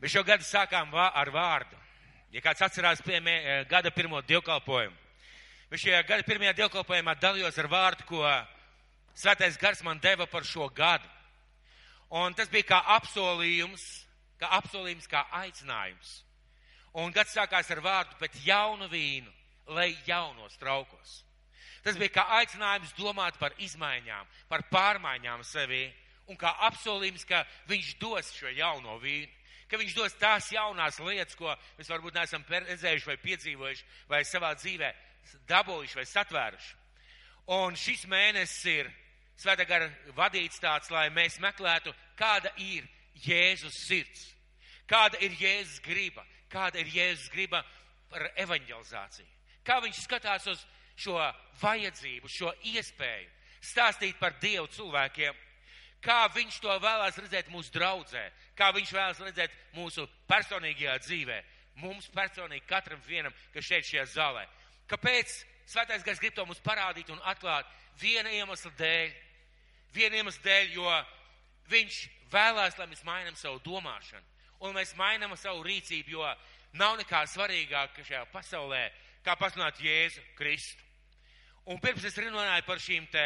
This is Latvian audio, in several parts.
Mēs šo gadu sākām vā, ar vārdu. Ja kāds atcerās piemē, gada pirmo dievkalpojumu, mēs šajā gada pirmajā dievkalpojumā dalījos ar vārdu, ko Svētais Gars man deva par šo gadu. Un tas bija kā apsolījums, kā apsolījums, kā aicinājums. Un gads sākās ar vārdu, bet jaunu vīnu, lai jaunos traukos. Tas bija kā aicinājums domāt par izmaiņām, par pārmaiņām sevī, un kā apsolījums, ka viņš dos šo jauno vīnu ka viņš dos tās jaunās lietas, ko mēs varbūt neesam redzējuši vai piedzīvojuši vai savā dzīvē dabūjuši vai satvēruši. Un šis mēnesis ir Svētā gara vadīts tāds, lai mēs meklētu, kāda ir Jēzus sirds, kāda ir Jēzus griba, kāda ir Jēzus griba par evanģelizāciju. Kā viņš skatās uz šo vajadzību, šo iespēju stāstīt par Dievu cilvēkiem, kā viņš to vēlās redzēt mūsu draudzē, kā viņš vēlas redzēt mūsu personīgajā dzīvē, mums personīgi, katram vienam, kas šeit šajā zālē. Kāpēc Svētais Gars grib to mums parādīt un atklāt viena iemesla dēļ? Viena iemesla dēļ, jo viņš vēlās, lai mēs mainām savu domāšanu un mēs mainām savu rīcību, jo nav nekā svarīgāka šajā pasaulē, kā pasludināt Jēzu Kristu. Un pirms es runāju par šīm te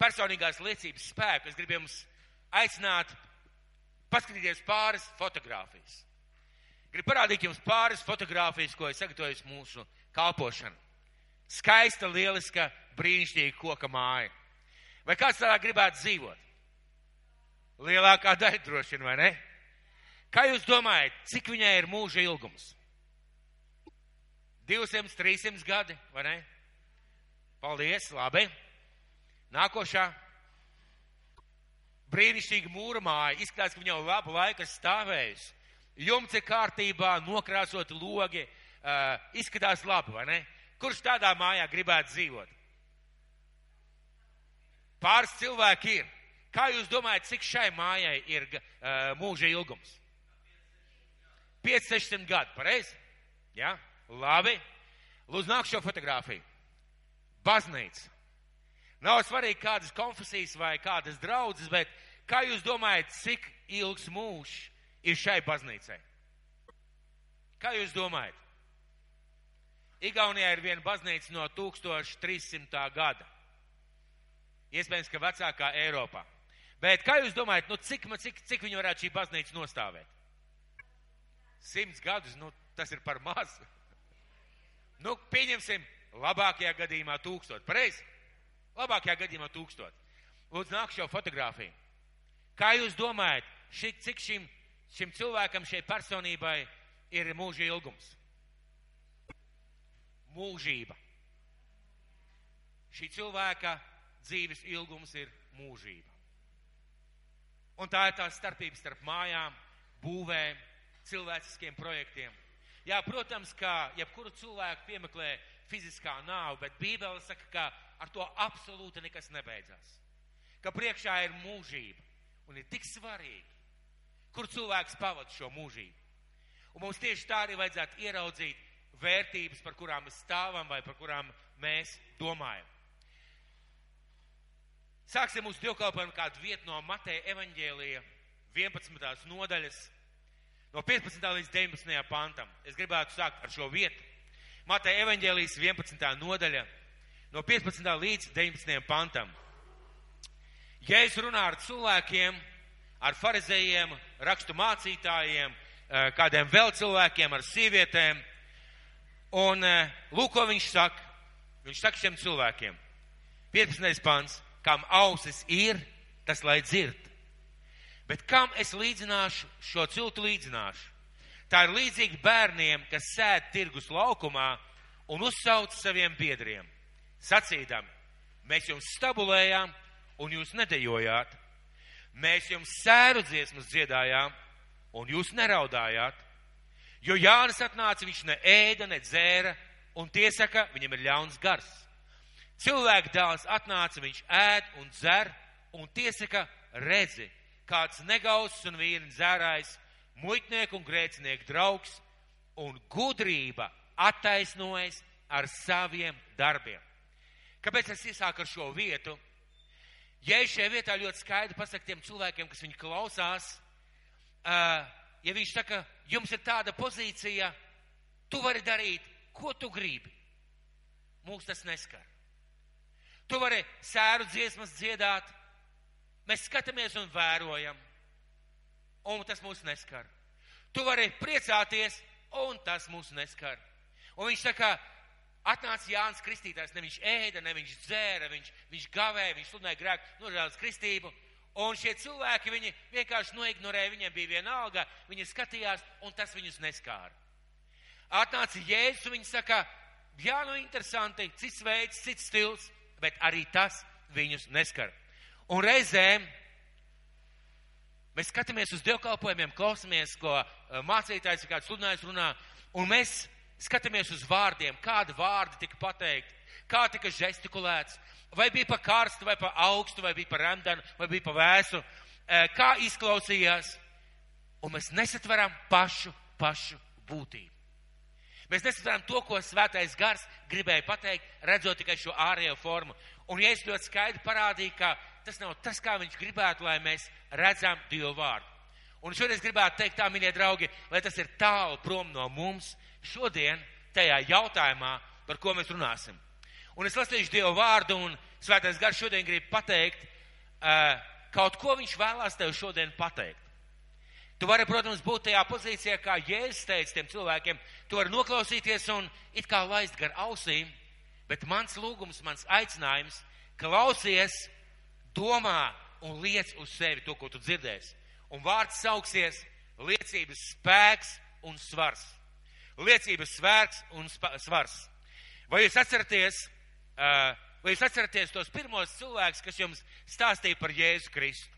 personīgās liecības spēku, es gribu jums aicināt paskatīties pāris fotogrāfijas. Gribu parādīt jums pāris fotogrāfijas, ko es sagatavoju mūsu kalpošanu. Skaista, lieliska, brīnišķīga koka māja. Vai kāds tādā gribētu dzīvot? Lielākā daļa droši vien, vai ne? Kā jūs domājat, cik viņai ir mūža ilgums? 200, 300 gadi, vai ne? Paldies, labi. Nākošā. Brīnišķīga mūra māja. Izskatās, ka viņa jau labu laiku stāvējusi. Jumts ir kārtībā, nokrāsoti logi. Uh, izskatās labi, vai ne? Kurš tādā mājā gribētu dzīvot? Pāris cilvēki ir. Kā jūs domājat, cik šai mājai ir uh, mūža ilgums? 500 gadi, pareizi? Jā, ja? labi. Lūdzu, nāk šo fotografiju. Baznīca. Nav svarīgi, kādas konfesijas vai kādas draudzes, bet kā jūs domājat, cik ilgs mūžs ir šai baznīcai? Kā jūs domājat? Igaunijā ir viena baznīca no 1300. gada. Iespējams, ka vecākā Eiropā. Bet kā jūs domājat, nu cik, cik, cik viņi varētu šī baznīca nostāvēt? Simts gadus, nu tas ir par maz. Nu, pieņemsim, labākajā gadījumā tūkstot. Pareizi? Labākajā gadījumā tūkstot. Lūdzu, nāk šo fotografiju. Kā jūs domājat, ši, cik šim, šim cilvēkam, šai personībai ir mūža ilgums? Mūžība. Šī cilvēka dzīves ilgums ir mūžība. Un tā ir tā starpība starp mājām, būvēm, cilvēciskiem projektiem. Jā, protams, ka jebkuru cilvēku piemeklē fiziskā nāve, bet Bībele saka, ka ar to absolūti nekas nebeidzās. Ka priekšā ir mūžība un ir tik svarīgi, kur cilvēks pavada šo mūžību. Un mums tieši tā arī vajadzētu ieraudzīt vērtības, par kurām mēs stāvam vai par kurām mēs domājam. Sāksim mūsu dievkalpojumu kādu vietu no Mateja evaņģēlija 11. nodaļas, no 15. līdz 19. pantam. Es gribētu sākt ar šo vietu. Mateja evaņģēlijas 11. nodaļa, no 15. līdz 19. pantam. Ja es runāju ar cilvēkiem, ar farizējiem, rakstu mācītājiem, eh, kādiem vēl cilvēkiem, ar sievietēm, un eh, lūk, ko viņš saka. Viņš saka šiem cilvēkiem. 15. pants kam ausis ir, tas lai dzird. Bet kam es līdzināšu šo ciltu līdzināšu? Tā ir līdzīga bērniem, kas sēd tirgus laukumā un uzsauc saviem biedriem, sacīdami, mēs jums stabulējām un jūs nedējojāt, mēs jums sēru dziesmas dziedājām un jūs neraudājāt, jo Jānis atnāca, viņš ne ēda, ne dzēra, un tie saka, viņam ir ļauns gars. Cilvēka dēls atnāca, viņš ēd un dzer, un tiesaka, redzi, kāds negauss un vīri dzērājs, muitnieku un grēcinieku draugs, un gudrība attaisnojas ar saviem darbiem. Kāpēc es iesāku ar šo vietu? Ja es šajā vietā ļoti skaidri pasaku tiem cilvēkiem, kas viņu klausās, uh, ja viņš saka, jums ir tāda pozīcija, tu vari darīt, ko tu gribi. Mūs tas neskar. Tu vari sēru dziesmas dziedāt, mēs skatāmies un vērojam, un tas mūs neskar. Tu vari priecāties, un tas mūs neskar. Un viņš saka, atnāca Jānis Kristītājs, ne viņš ēda, ne viņš dzēra, viņš, viņš gavēja, viņš sludināja grēku, nožēlas kristību. Un šie cilvēki, viņi vienkārši noignorēja, viņiem bija viena alga, viņi skatījās, un tas viņus neskāra. Atnāca Jēzus, un viņi saka, jā, nu interesanti, cits veids, cits stils, bet arī tas viņus neskar. Un reizēm mēs skatāmies uz dievkalpojumiem, klausamies, ko mācītājs ir kāds sludinājis runā, un mēs skatāmies uz vārdiem, kādi vārdi tika pateikti, kā tika žestikulēts, vai bija pa karstu, vai pa augstu, vai bija pa remdenu, vai bija pa vēsu, kā izklausījās, un mēs nesatveram pašu, pašu būtību. Mēs nesatveram to, ko svētais gars gribēja pateikt, redzot tikai šo ārējo formu. Un es ļoti skaidri parādīju, ka tas nav tas, kā viņš gribētu, lai mēs redzam Dievu vārdu. Un šodien gribētu teikt tā, mīļie draugi, lai tas ir tālu prom no mums, šodien tajā jautājumā, par ko mēs runāsim. Un es lasīšu Dievu vārdu, un Svētais Gars šodien grib pateikt, uh, kaut ko viņš vēlās tev šodien pateikt. Tu vari, protams, būt tajā pozīcijā, kā Jēzus teica tiem cilvēkiem, tu vari noklausīties un it kā laist gar ausīm, bet mans lūgums, mans aicinājums, klausies, domā un liec uz sevi to, ko tu dzirdēsi. Un vārds sauksies liecības spēks un svars liecības svērks un svars. Vai jūs atceraties, vai jūs atceraties tos pirmos cilvēkus, kas jums stāstīja par Jēzu Kristu?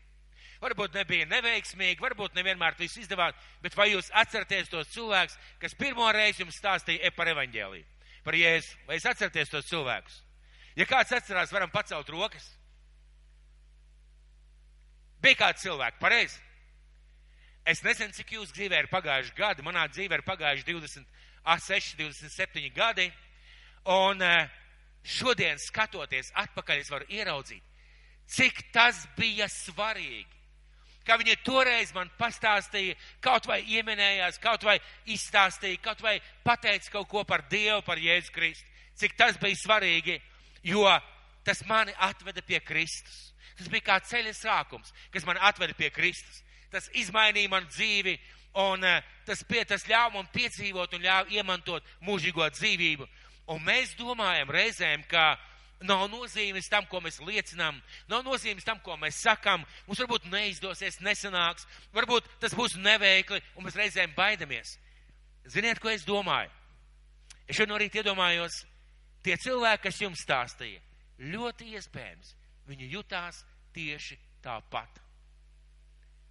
Varbūt nebija neveiksmīgi, varbūt nevienmēr tas izdevās, bet vai jūs atceraties tos cilvēkus, kas pirmo reizi jums stāstīja par evaņģēliju, par Jēzu? Vai jūs atceraties tos cilvēkus? Ja kāds atcerās, varam pacelt rokas. Bija kāds cilvēks, pareizi? Es nezinu, cik jūsu dzīvē ir pagājuši gadi. Manā dzīvē ir pagājuši 26, 27 gadi. Un eh, šodien, skatoties atpakaļ, es varu ieraudzīt, cik tas bija svarīgi. Kā viņi toreiz man pastāstīja, kaut vai ieminējās, kaut vai izstāstīja, kaut vai pateica kaut ko par Dievu, par Jēzu Kristu. Cik tas bija svarīgi, jo tas mani atveda pie Kristus. Tas bija kā ceļa sākums, kas man atveda pie Kristus tas izmainīja man dzīvi, un uh, tas, pie, tas ļāva man piedzīvot un ļāva iemantot mūžīgo dzīvību. Un mēs domājam reizēm, ka nav nozīmes tam, ko mēs liecinām, nav nozīmes tam, ko mēs sakām. Mums varbūt neizdosies, nesanāks, varbūt tas būs neveikli, un mēs reizēm baidamies. Ziniet, ko es domāju? Es šodien iedomājos, tie cilvēki, kas jums stāstīja, ļoti iespējams, viņi jutās tieši tāpat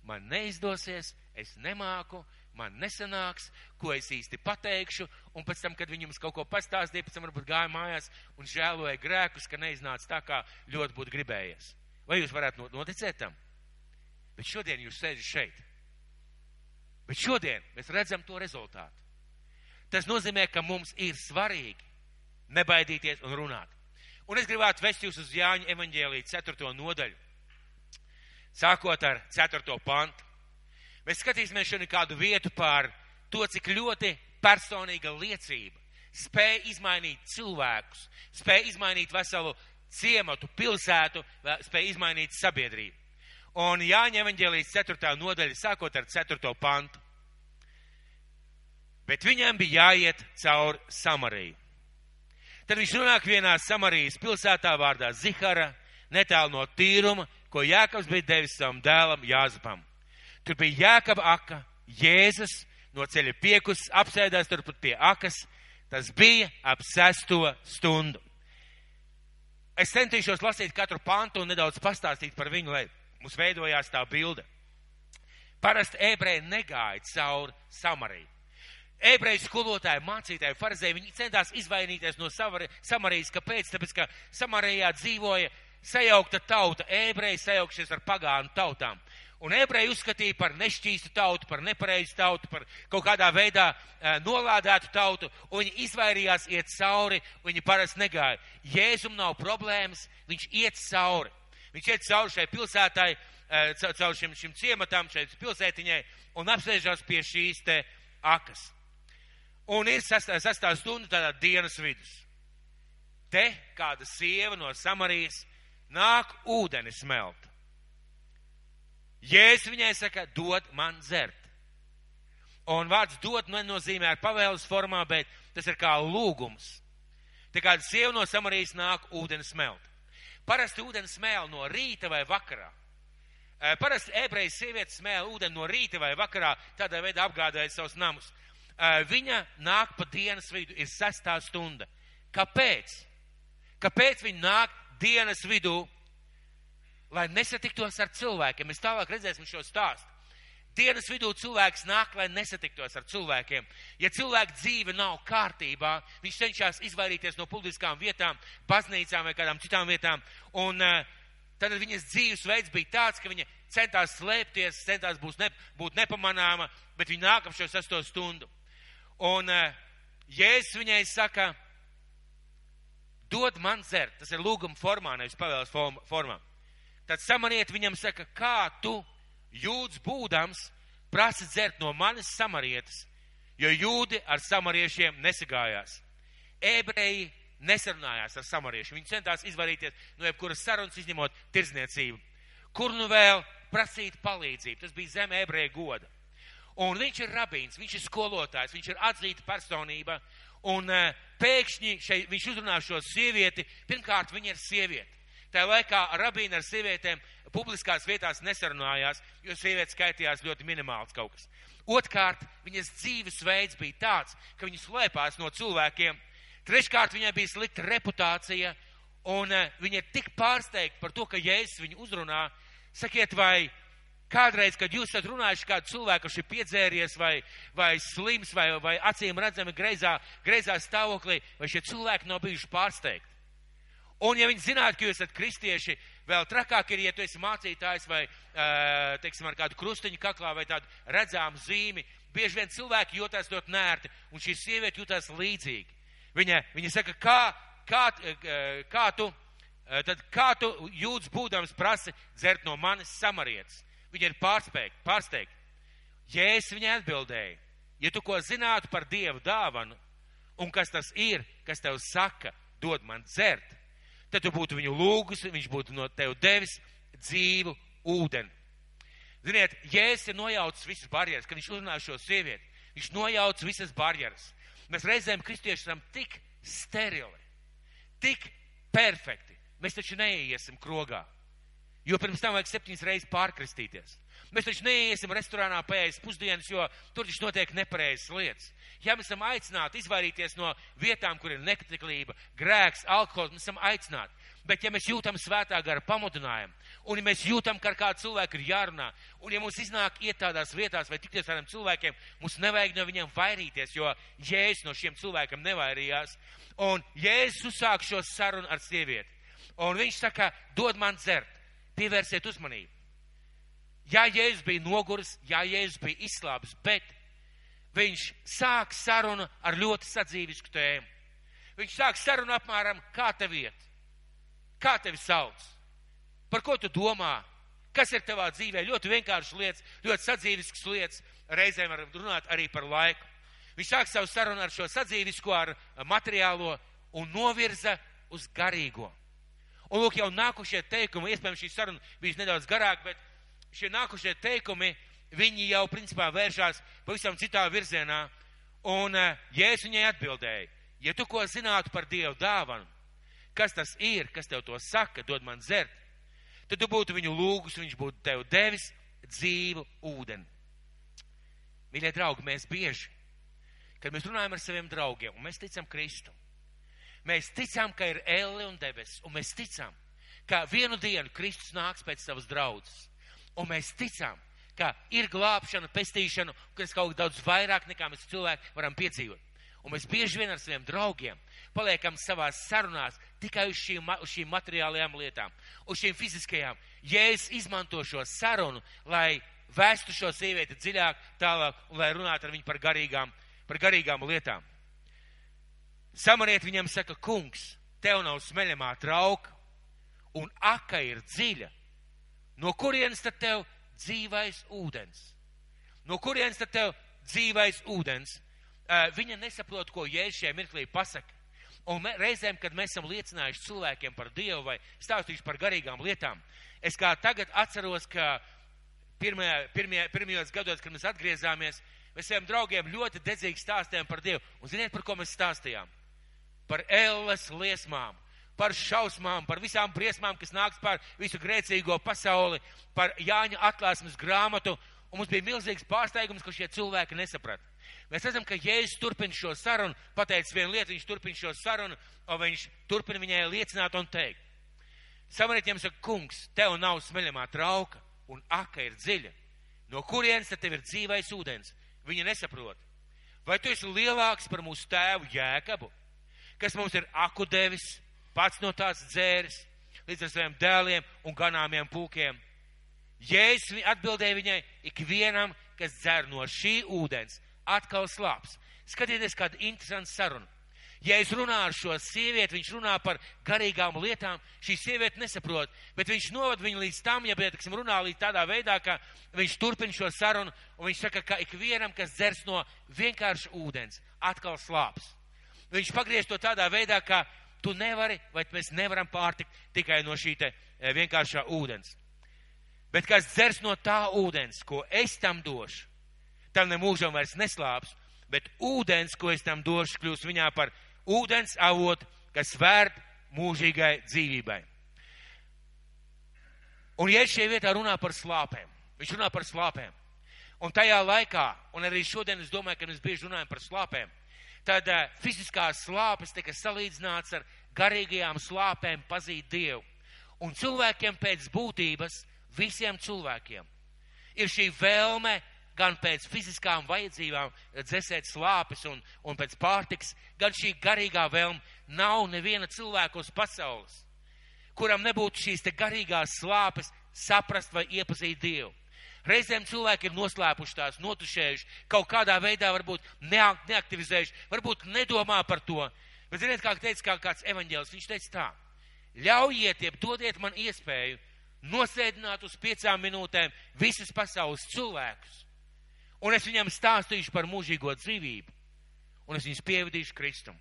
man neizdosies, es nemāku, man nesanāks, ko es īsti pateikšu, un pēc tam, kad viņi mums kaut ko pastāstīja, pēc tam varbūt gāja mājās un žēloja grēkus, ka neiznāca tā, kā ļoti būtu gribējies. Vai jūs varētu noticēt tam? Bet šodien jūs sēžat šeit. Bet šodien mēs redzam to rezultātu. Tas nozīmē, ka mums ir svarīgi nebaidīties un runāt. Un es gribētu vest jūs uz Jāņa evaņģēlī 4. nodaļu sākot ar 4. pantu. Mēs skatīsimies šodien kādu vietu par to, cik ļoti personīga liecība spēja izmainīt cilvēkus, spēja izmainīt veselu ciematu, pilsētu, spēja izmainīt sabiedrību. Un Jāņa evaņģēlijas 4. nodaļa, sākot ar 4. pantu. Bet viņam bija jāiet cauri Samariju. Tad viņš nonāk vienā Samarijas pilsētā vārdā Zihara, netālu no tīruma, ko Jēkabs bija devis savam dēlam Jāzepam. Tur bija Jēkaba aka, Jēzus no ceļa piekus apsēdās turpat pie akas. Tas bija ap sesto stundu. Es centīšos lasīt katru pantu un nedaudz pastāstīt par viņu, lai mums veidojās tā bilde. Parasti ebreji negāja cauri Samariju. Ebreju skolotāji, mācītāji, farizēji, viņi centās izvainīties no Samarijas. Kāpēc? Tāpēc, ka Samarijā dzīvoja sajaukta tauta, ebreji sajaukšies ar pagānu tautām. Un ebreji uzskatīja par nešķīstu tautu, par nepareizu tautu, par kaut kādā veidā e, nolādētu tautu, un viņi izvairījās iet cauri, viņi parasti negāja. Jēzum nav problēmas, viņš iet cauri. Viņš iet cauri šai pilsētai, e, cauri šim, šim ciematam, šai pilsētiņai, un apsēžās pie šīs te akas. Un ir sastā, sastā stunda tādā dienas vidus. Te kāda sieva no Samarijas nāk ūdeni smelt. Jēzus viņai saka, dod man dzert. Un vārds dot nenozīmē ar pavēles formā, bet tas ir kā lūgums. Te kāda sieva no Samarijas nāk ūdeni smelt. Parasti ūdeni smēl no rīta vai vakarā. Parasti ebrejas sievietes smēla ūdeni no rīta vai vakarā, tādā veidā apgādāja savus namus. Viņa nāk pa dienas vidu, ir sestā stunda. Kāpēc? Kāpēc viņa nāk dienas vidū? Lai nesatiktos ar cilvēkiem. Mēs tālāk redzēsim šo stāstu. Dienas vidū cilvēks nāk, lai nesatiktos ar cilvēkiem. Ja cilvēka dzīve nav kārtībā, viņš cenšas izvairīties no publiskām vietām, baznīcām vai kādām citām vietām. Un uh, tad viņas dzīvesveids bija tāds, ka viņa centās slēpties, centās būt, ne, būt nepamanāma, bet viņa nāk ap šo sesto stundu. Un uh, Jēzus viņai saka, dod man dzert. Tas ir lūguma formā, nevis pavēles formā. Tad samariet viņam saka, kā tu jūds būdams prasa dzert no manis samarietas, jo jūdi ar samariešiem nesagājās. Ebreji nesarunājās ar samariešiem. Viņi centās izvairīties no jebkuras sarunas, izņemot tirzniecību. Kur nu vēl prasīt palīdzību? Tas bija zem ebreja goda. Un viņš ir rabīns, viņš ir skolotājs, viņš ir atzīta personība. Un uh, pēkšņi šeit, viņš uzrunā šo sievieti. Pirmkārt, viņa ir sieviete. Tā laikā rabīni ar sievietēm publiskās vietās nesarunājās, jo sievietes skaitījās ļoti minimāls kaut kas. Otkārt, viņas dzīvesveids bija tāds, ka viņa slēpās no cilvēkiem. Treškārt, viņai bija slikta reputācija, un uh, viņa ir tik pārsteigta par to, ka Jēzus viņu uzrunā. Sakiet, vai kādreiz, kad jūs esat runājuši kādu cilvēku, kurš ir piedzēries vai, vai slims vai, vai acīm redzami greizā, greizā stāvoklī, vai šie cilvēki nav bijuši pārsteigti? Un ja viņi zinātu, ka jūs esat kristieši, vēl trakāk ir, ja tu esi mācītājs vai, teiksim, ar kādu krustiņu kaklā vai tādu redzamu zīmi. Bieži vien cilvēki jūtas ļoti nērti, un šī sieviete jūtas līdzīgi. Viņa, viņa saka, kā, kā, kā tu, tad kā tu jūtas būdams prasi dzert no manis samarietas? Viņa ir pārsteigta, pārsteigta. Jēzus viņai atbildēja, ja tu ko zinātu par Dievu dāvanu, un kas tas ir, kas tev saka, dod man dzert, tad tu būtu viņu lūgus, viņš būtu no tev devis dzīvu ūdeni. Ziniet, Jēzus ir nojaucis visas barjeras, kad viņš uzrunāja šo sievieti. Viņš nojauc visas barjeras. Mēs reizēm kristieši esam tik sterili, tik perfekti. Mēs taču neiesim krogā, jo pirms tam vajag septiņas reizes pārkristīties. Mēs taču neiesim restorānā pēc pusdienas, jo tur taču notiek nepareizas lietas. Ja mēs esam aicināti izvairīties no vietām, kur ir nekatiklība, grēks, alkohols, mēs esam aicināti. Bet ja mēs jūtam svētā gara pamudinājumu, un ja mēs jūtam, ka ar kādu cilvēku ir jārunā, un ja mums iznāk iet tādās vietās vai tikties ar cilvēkiem, mums nevajag no viņiem vairīties, jo Jēzus no šiem cilvēkiem nevairījās. Un Jēzus uzsāk šo sarunu ar sievieti. Un viņš saka, dod man dzert, pievērsiet uzmanību. Jā, Jēzus bija noguris, jā, Jēzus bija izslāpis, bet viņš sāk sarunu ar ļoti sadzīvisku tēmu. Viņš sāk sarunu apmēram, kā tev iet, kā tevi sauc, par ko tu domā, kas ir tavā dzīvē. Ļoti vienkāršas lietas, ļoti sadzīviskas lietas, reizēm var runāt arī par laiku. Viņš sāk savu sarunu ar šo sadzīvisko, ar materiālo un novirza uz garīgo. Un lūk, jau nākušie teikumi, iespējams, šī saruna bija nedaudz garāka, bet šie nākušie teikumi viņi jau principā vēršās pavisam citā virzienā. Un uh, Jēzus viņai atbildēja, ja tu ko zinātu par Dievu dāvanu, kas tas ir, kas tev to saka, dod man dzert, tad tu būtu viņu lūgus, viņš būtu tev devis dzīvu ūdeni. Mīļie draugi, mēs bieži, kad mēs runājam ar saviem draugiem, un mēs ticam Kristu, mēs ticam, ka ir elle un debesis, un mēs ticam, ka vienu dienu Kristus nāks pēc savas draudzes, un mēs ticam, ka ir glābšana, pestīšana, kas kaut daudz vairāk nekā mēs cilvēki varam piedzīvot. Un mēs bieži vien ar saviem draugiem paliekam savās sarunās tikai uz šīm, uz šīm materiālajām lietām, uz šīm fiziskajām. Ja es izmanto šo sarunu, lai vēstu šo sievieti dziļāk, tālāk un lai runātu ar viņu par garīgām, par garīgām lietām. Samariet viņam saka, kungs, tev nav smeļamā trauka un aka ir dziļa. No kurienes tad tev dzīvais ūdens. No kurienes tad tev dzīvais ūdens? Viņa nesaprot, ko Jēzus šajā mirklī pasaka. Un me, reizēm, kad mēs esam liecinājuši cilvēkiem par Dievu vai stāstījuši par garīgām lietām, es kā tagad atceros, ka pirmajā, pirmajā, pirmajos gados, kad mēs atgriezāmies, mēs saviem draugiem ļoti dedzīgi stāstījām par Dievu. Un ziniet, par ko mēs stāstījām? Par ēles liesmām, par šausmām, par visām briesmām, kas nāks par visu grēcīgo pasauli, par Jāņa atklāsmes grāmatu. Un mums bija milzīgs pārsteigums, ka šie cilvēki nesaprata. Mēs redzam, ka Jēzus turpina šo sarunu, pateicis vienu lietu, viņš turpina šo sarunu, un viņš turpina viņai liecināt un teikt. Samarītiem saka, kungs, tev nav smeļamā trauka, un aka ir dziļa. No kurienes tad tev ir dzīvais ūdens? Viņa nesaprot. Vai tu esi lielāks par mūsu tēvu Jēkabu, kas mums ir aku devis, pats no tās dzēris, līdz ar saviem dēliem un ganāmiem pūkiem? Jēzus atbildēja viņai, ikvienam, kas dzer no šī ūdens, atkal slāps. Skatieties, kāda interesanta saruna. Ja es runāju ar šo sievieti, viņš runā par garīgām lietām, šī sieviete nesaprot, bet viņš novad viņu līdz tam, ja, teiksim, runā līdz tādā veidā, ka viņš turpina šo sarunu, un viņš saka, ka ikvienam, kas dzers no vienkārša ūdens, atkal slāps. Viņš pagriež to tādā veidā, ka tu nevari, vai mēs nevaram pārtikt tikai no šī te vienkāršā ūdens. Bet kas dzers no tā ūdens, ko es tam došu, tam nemūžam vairs neslāps, bet ūdens, ko es tam došu, kļūs viņā par ūdens avot, kas vērt mūžīgai dzīvībai. Un ja šie vietā runā par slāpēm, viņš runā par slāpēm. Un tajā laikā, un arī šodien es domāju, ka mēs bieži runājam par slāpēm, tad uh, fiziskās slāpes tika salīdzināts ar garīgajām slāpēm pazīt Dievu. Un cilvēkiem pēc būtības, visiem cilvēkiem, ir šī vēlme gan pēc fiziskām vajadzībām dzēsēt slāpes un, un pēc pārtiks, gan šī garīgā vēlme nav neviena cilvēka uz pasaules, kuram nebūtu šīs te garīgās slāpes saprast vai iepazīt Dievu. Reizēm cilvēki ir noslēpuši tās, notušējuši, kaut kādā veidā varbūt neaktivizējuši, varbūt nedomā par to. Bet ziniet, kā teica kā kāds evaņģēlis, viņš teica tā, ļaujiet, jeb dodiet man iespēju nosēdināt uz piecām minūtēm visas pasaules cilvēkus un es viņam stāstīšu par mūžīgo dzīvību, un es viņus pievadīšu Kristum.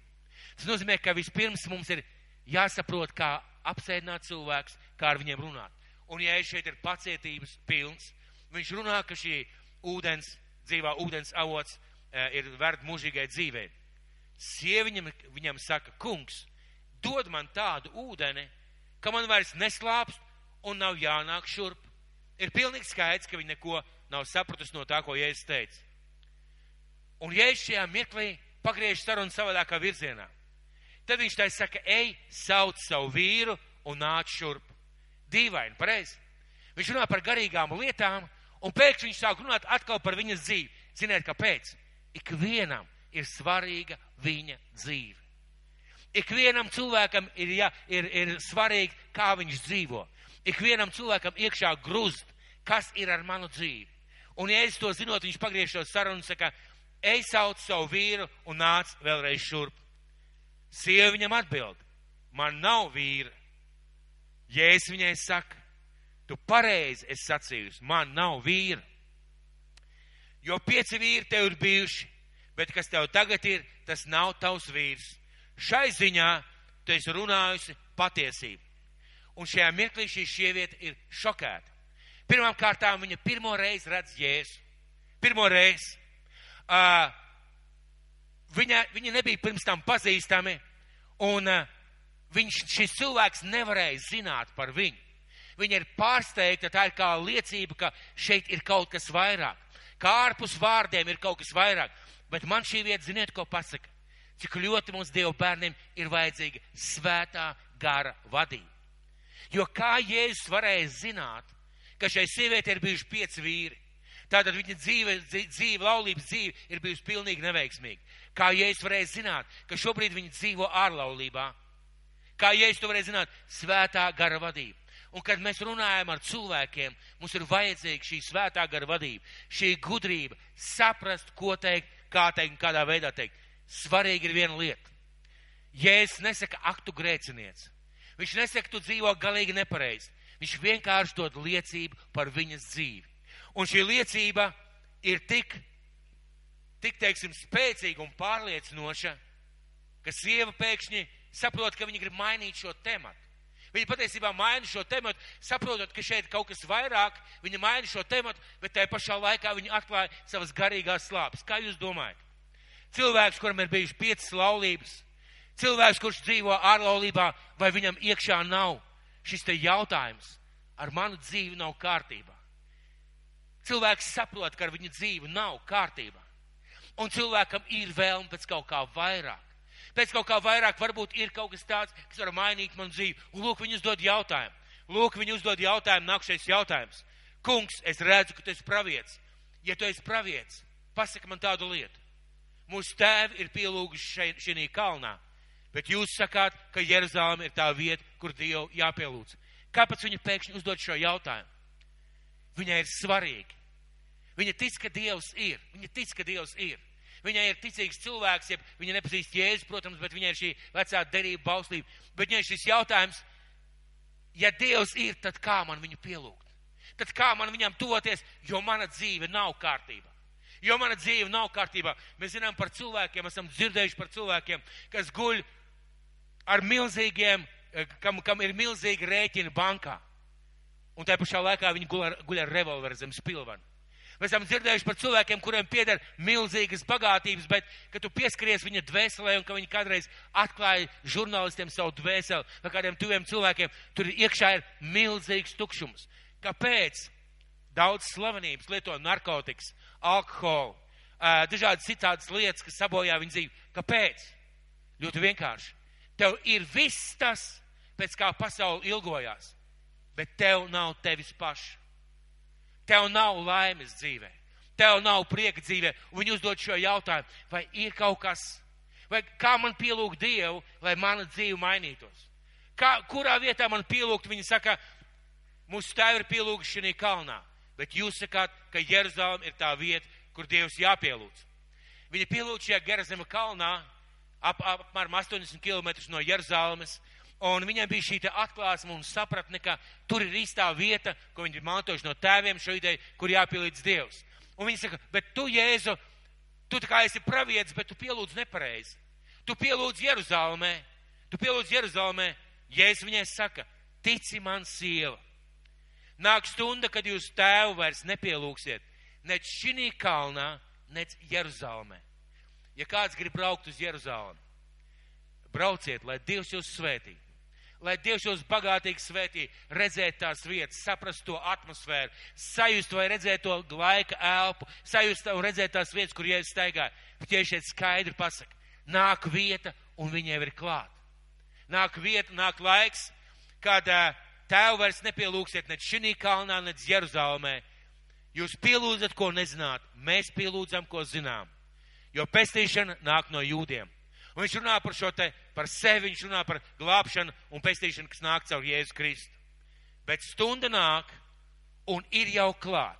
Tas nozīmē, ka vispirms mums ir jāsaprot, kā apsēdināt cilvēks, kā ar viņiem runāt. Un ja es šeit ir pacietības pilns, viņš runā, ka šī ūdens, dzīvā ūdens avots e, ir vērt mūžīgai dzīvei. Sieviņam viņam saka, kungs, dod man tādu ūdeni, ka man vairs neslāpst un nav jānāk šurp. Ir pilnīgi skaidrs, ka viņi neko nav sapratusi no tā, ko Jēzus teica. Un Jēzus šajā mirklī pagriež sarunu savādākā virzienā. Tad viņš tai saka, ej, sauc savu vīru un nāc šurp. Dīvaini, pareizi. Viņš runā par garīgām lietām, un pēkšņi viņš sāk runāt atkal par viņas dzīvi. Ziniet, kāpēc? Ikvienam ir svarīga viņa dzīve. Ikvienam cilvēkam ir, ja, ir, ir svarīgi, kā viņš dzīvo. Ikvienam cilvēkam iekšā grūst, kas ir ar manu dzīvi. Un, ja es to zinot, viņš pagriež šo sarunu un saka, ej sauc savu vīru un nāc vēlreiz šurp. Sieva viņam atbild, man nav vīra. Es viņai saku, tu pareizi esi sacījusi, man nav vīra. Jo pieci vīri tev ir bijuši, bet kas tev tagad ir, tas nav tavs vīrs. Šai ziņā tu esi runājusi patiesību. Un šajā mirklī šī sieviete ir šokēta. Pirmām kārtām viņa pirmo reizi redz Jēzu. Pirmo reizi. Uh, viņa, viņa nebija pirms tam pazīstami, un uh, viņš, šis cilvēks nevarēja zināt par viņu. Viņa ir pārsteigta, tā ir kā liecība, ka šeit ir kaut kas vairāk. Kā ārpus vārdiem ir kaut kas vairāk. Bet man šī vieta, ziniet, ko pasaka? Cik ļoti mums Dieva bērniem ir vajadzīga svētā gara vadība. Jo kā Jēzus varēja zināt, ka šai sievietei ir bijuši pieci vīri. Tātad viņa dzīve, dzīve, laulības dzīve ir bijusi pilnīgi neveiksmīga. Kā Jēzus varēja zināt, ka šobrīd viņa dzīvo ārlaulībā? Kā Jēzus to varēja zināt? Svētā gara vadība. Un kad mēs runājam ar cilvēkiem, mums ir vajadzīga šī svētā gara vadība, šī gudrība, saprast, ko teikt, kā teikt un kādā veidā teikt. Svarīgi ir viena lieta. Jēzus nesaka, ak, tu grēciniec. Viņš nesaka, tu dzīvo galīgi nepareizi. Viņš vienkārši dod liecību par viņas dzīvi. Un šī liecība ir tik, tik teiksim, spēcīga un pārliecinoša, ka sieva pēkšņi saprot, ka viņa grib mainīt šo tematu. Viņa patiesībā maina šo tematu, saprotot, ka šeit kaut kas vairāk, viņa maina šo tematu, bet tajā pašā laikā viņa atklāja savas garīgās slāpes. Kā jūs domājat? Cilvēks, kuram ir bijuši piecas laulības, cilvēks, kurš dzīvo ārlaulībā, vai viņam iekšā nav šis te jautājums, ar manu dzīvi nav kārtībā. Cilvēks saprot, ka ar viņu dzīvi nav kārtībā. Un cilvēkam ir vēlme pēc kaut kā vairāk pēc kaut kā vairāk varbūt ir kaut kas tāds, kas var mainīt manu dzīvi. Un lūk, viņi uzdod jautājumu. Lūk, viņi uzdod jautājumu, nākšais jautājums. Kungs, es redzu, ka tu esi pravietis. Ja tu esi pravietis, pasaka man tādu lietu. Mūsu tēvi ir pielūguši šajā kalnā, bet jūs sakāt, ka Jeruzaleme ir tā vieta, kur Dievu jāpielūdz. Kāpēc viņa pēkšņi uzdod šo jautājumu? Viņai ir svarīgi. Viņa tic, ka Dievs ir. Viņa tic, ka Dievs ir. Viņai ir ticīgs cilvēks, ja viņa nepazīst jēzus, protams, bet viņai ir šī vecā derība bauslība. Bet viņai šis jautājums, ja Dievs ir, tad kā man viņu pielūgt? Tad kā man viņam toties, jo mana dzīve nav kārtībā? Jo mana dzīve nav kārtībā. Mēs zinām par cilvēkiem, esam dzirdējuši par cilvēkiem, kas guļ ar milzīgiem, eh, kam, kam ir milzīgi rēķini bankā. Un tajā pašā laikā viņi guļ ar, guļ ar revolveru zem spilvanu. Mēs esam dzirdējuši par cilvēkiem, kuriem pieder milzīgas bagātības, bet, kad tu pieskaries viņa dvēselē un ka viņi kādreiz atklāja žurnālistiem savu dvēseli vai kādiem tuviem cilvēkiem, tur iekšā ir milzīgs tukšums. Kāpēc? Daudz slavenības lieto narkotikas, alkoholu, dažādas citādas lietas, kas sabojā viņu dzīvi. Kāpēc? Ļoti vienkārši. Tev ir viss tas, pēc kā pasauli ilgojās, bet tev nav tevis paša. Tev nav laimes dzīvē, tev nav prieka dzīvē. Viņi uzdod šo jautājumu, vai ir kaut kas, vai kā man pielūgt Dievu, lai mana dzīve mainītos. Kā, kurā vietā man pielūgt, viņi saka, mūsu tēvi ir pielūguši šajā kalnā, bet jūs sakāt, ka Jeruzalem ir tā vieta, kur Dievs jāpielūdz. Viņi pielūdz šajā Gerazema kalnā, ap, ap, apmēram 80 km no Jeruzalemes, Un viņam bija šī atklāsme un sapratne, ka tur ir īstā vieta, ko viņi ir mantojuši no tēviem šo ideju, kur jāpielīdz Dievs. Un viņi saka, bet tu, Jēzu, tu tā kā esi pravietis, bet tu pielūdz nepareizi. Tu pielūdz Jeruzalemē, tu pielūdz Jeruzalemē. Jēzus viņai saka, tici man sieva. Nāk stunda, kad jūs tēvu vairs nepielūgsiet, nec šī kalnā, nec Jeruzalemē. Ja kāds grib braukt uz Jeruzalemi, brauciet, lai Dievs jūs svētī lai Dievs jūs bagātīgi svētī, redzēt tās vietas, saprast to atmosfēru, sajust vai redzēt to laika elpu, sajust un redzēt tās vietas, kur jēzus staigāja. Tieši šeit skaidri pasaka, nāk vieta un viņai ir klāt. Nāk vieta, nāk laiks, kad tēvu vairs nepielūgsiet ne šī kalnā, ne Jeruzalemē. Jūs pielūdzat, ko nezināt, mēs pielūdzam, ko zinām. Jo pestīšana nāk no jūdiem. Un viņš runā par šo te, par sevi, viņš runā par glābšanu un pestīšanu, kas nāk caur Jēzu Kristu. Bet stunda nāk un ir jau klāt,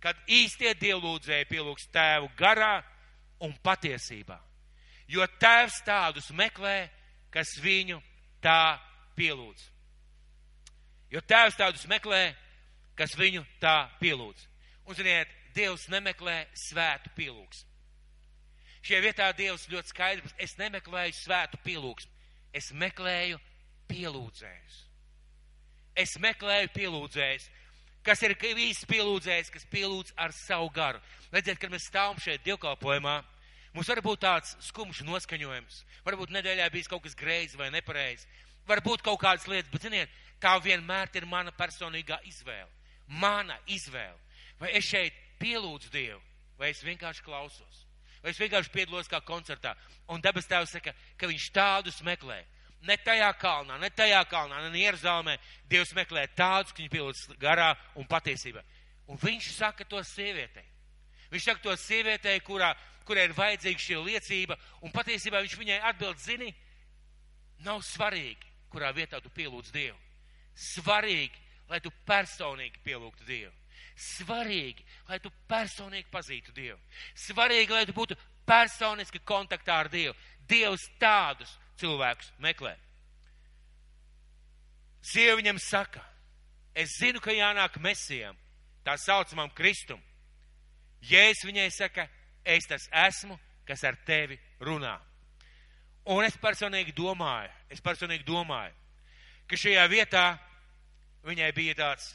kad īstie dievlūdzēji pielūgs tēvu garā un patiesībā. Jo tēvs tādus meklē, kas viņu tā pielūdz. Jo tēvs tādus meklē, kas viņu tā pielūdz. Un, ziniet, Dievs nemeklē svētu pielūgsmu. Šajā vietā Dievs ļoti skaidrs, es nemeklēju svētu pielūgsmu, es meklēju pielūdzējus. Es meklēju pielūdzējus, kas ir īsts pielūdzējs, kas pielūdz ar savu garu. Redziet, kad mēs stāvam šeit dievkalpojumā, mums var būt tāds skumjš noskaņojums, varbūt nedēļā bijis kaut kas greizi vai nepareizi, varbūt kaut kādas lietas, bet ziniet, tā vienmēr ir mana personīgā izvēle. Mana izvēle. Vai es šeit pielūdzu Dievu, vai es vienkārši klausos vai es vienkārši piedalos kā koncertā. Un debes tēvs saka, ka viņš tādus meklē. Ne tajā kalnā, ne tajā kalnā, ne Jeruzalemē. Dievs meklē tādus, ka viņi pielūdz garā un patiesībā. Un viņš saka to sievietei. Viņš saka to sievietei, kurā, kurai ir vajadzīga šī liecība, un patiesībā viņš viņai atbild, zini, nav svarīgi, kurā vietā tu pielūdz Dievu. Svarīgi, lai tu personīgi pielūgtu Dievu. Svarīgi, lai tu personīgi pazītu Dievu. Svarīgi, lai tu būtu personiski kontaktā ar Dievu. Dievs tādus cilvēkus meklē. Sieva viņam saka, es zinu, ka jānāk mesijam, tā saucamam Kristum. Jēzus viņai saka, es tas esmu, kas ar tevi runā. Un es personīgi domāju, es personīgi domāju, ka šajā vietā viņai bija tāds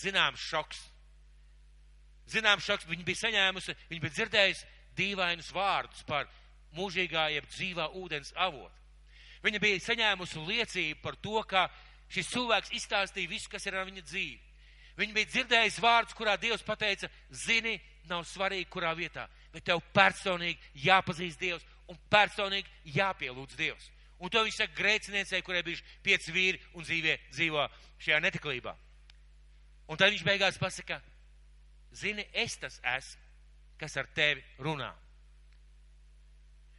zināms šoks. Zināms šoks, viņa bija saņēmusi, viņa bija dzirdējusi dīvainus vārdus par mūžīgā jeb dzīvā ūdens avotu. Viņa bija saņēmusi liecību par to, ka šis cilvēks izstāstīja visu, kas ir ar viņa dzīvi. Viņa bija dzirdējusi vārdus, kurā Dievs pateica, zini, nav svarīgi, kurā vietā, bet tev personīgi jāpazīst Dievs un personīgi jāpielūdz Dievs. Un to viņš saka grēciniecei, kurai bijuši pieci vīri un dzīvē, dzīvo šajā netiklībā. Un tad viņš beigās pasaka, zini, es tas esmu, kas ar tevi runā.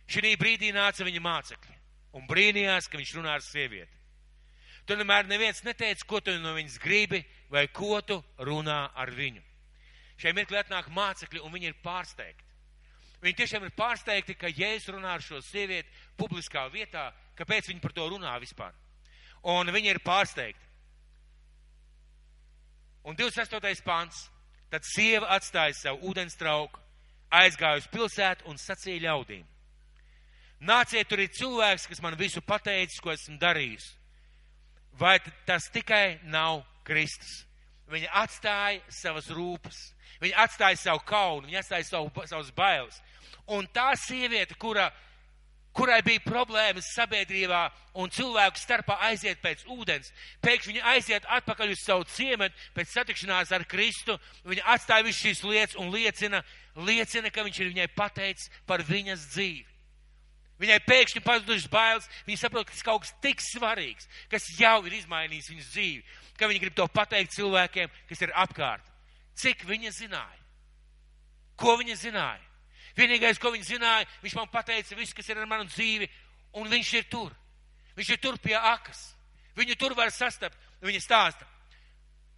Šī brīdī nāca viņa mācekļi un brīnījās, ka viņš runā ar sievieti. Tur nemēr neviens neteica, ko tu no viņas gribi vai ko tu runā ar viņu. Šai mirklī atnāk mācekļi un viņi ir pārsteigti. Viņi tiešām ir pārsteigti, ka Jēzus runā ar šo sievieti publiskā vietā, kāpēc viņi par to runā vispār. Un viņi ir pārsteigti. Un 28. pants. Tad sieva atstāja savu ūdens trauku, aizgāja uz pilsētu un sacīja ļaudīm. Nāciet, tur ir cilvēks, kas man visu pateicis, ko esmu darījis. Vai tas tikai nav Kristus? Viņa atstāja savas rūpes, viņa atstāja savu kaunu, viņa atstāja savu, savus bailes. Un tā sieviete, kura kurai bija problēmas sabiedrībā un cilvēku starpā aiziet pēc ūdens, pēkšņi viņa aiziet atpakaļ uz savu ciematu pēc satikšanās ar Kristu, viņa atstāja visu šīs lietas un liecina, liecina, ka viņš ir viņai pateicis par viņas dzīvi. Viņai pēkšņi pazudušas bailes, viņa saprot, ka tas kaut kas tik svarīgs, kas jau ir izmainījis viņas dzīvi, ka viņa grib to pateikt cilvēkiem, kas ir apkārt. Cik viņa zināja? Ko viņa zināja? Vienīgais, ko viņš zināja, viņš man pateica visu, kas ir ar manu dzīvi, un viņš ir tur. Viņš ir tur pie akas. Viņu tur var sastapt. Viņa stāsta,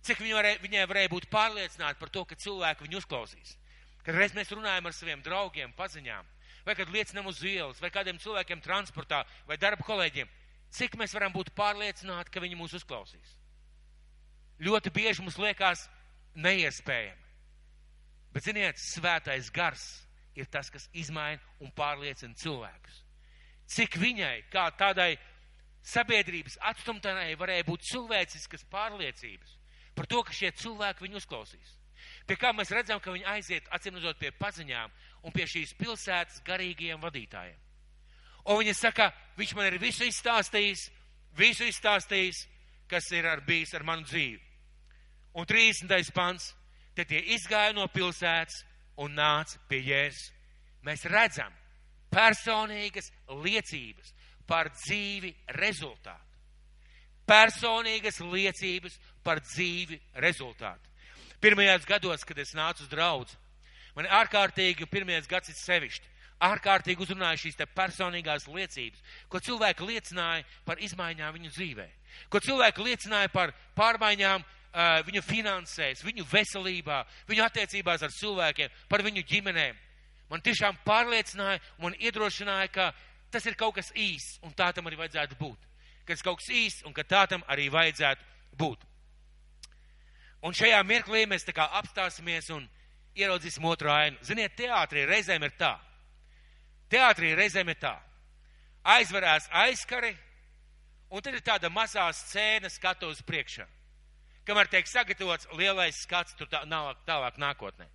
cik viņa varēja, viņai varēja būt pārliecināta par to, ka cilvēki viņu uzklausīs. Kad reiz mēs runājam ar saviem draugiem, paziņām, vai kad liecinām uz ielas, vai kādiem cilvēkiem transportā, vai darba kolēģiem, cik mēs varam būt pārliecināti, ka viņi mūs uzklausīs. Ļoti bieži mums liekas neiespējami. Bet, ziniet, svētais gars ir tas, kas izmaina un pārliecina cilvēkus. Cik viņai, kā tādai sabiedrības atstumtanai, varēja būt cilvēciskas pārliecības par to, ka šie cilvēki viņu uzklausīs. Pie kā mēs redzam, ka viņi aiziet, atcīmredzot, pie paziņām un pie šīs pilsētas garīgajiem vadītājiem. Un viņa saka, viņš man ir visu izstāstījis, visu izstāstījis, kas ir ar bijis ar manu dzīvi. Un 30. pants, te tie izgāja no pilsētas un nāca pie Jēzus. Mēs redzam personīgas liecības par dzīvi rezultātu. Personīgas liecības par dzīvi rezultātu. Pirmajos gados, kad es nācu uz draudz, man ārkārtīgi, pirmajos gads ir sevišķi, ārkārtīgi uzrunāja šīs te personīgās liecības, ko cilvēki liecināja par izmaiņām viņu dzīvē, ko cilvēki liecināja par pārmaiņām uh, viņu finansēs, viņu veselībā, viņu attiecībās ar cilvēkiem, par viņu ģimenēm. Man tiešām pārliecināja un iedrošināja, ka tas ir kaut kas īsts un tā tam arī vajadzētu būt. Ka tas kaut kas īsts un ka tā tam arī vajadzētu būt. Un šajā mirklī mēs tā kā apstāsimies un ieraudzīsim otru ainu. Ziniet, teātrī reizēm ir tā. Teātrī reizēm ir tā. Aizvarās aizkari, un tad ir tāda mazā scēna skatuves priekšā kamēr tiek sagatavots lielais skats tur tā, tālāk, tālāk nākotnē.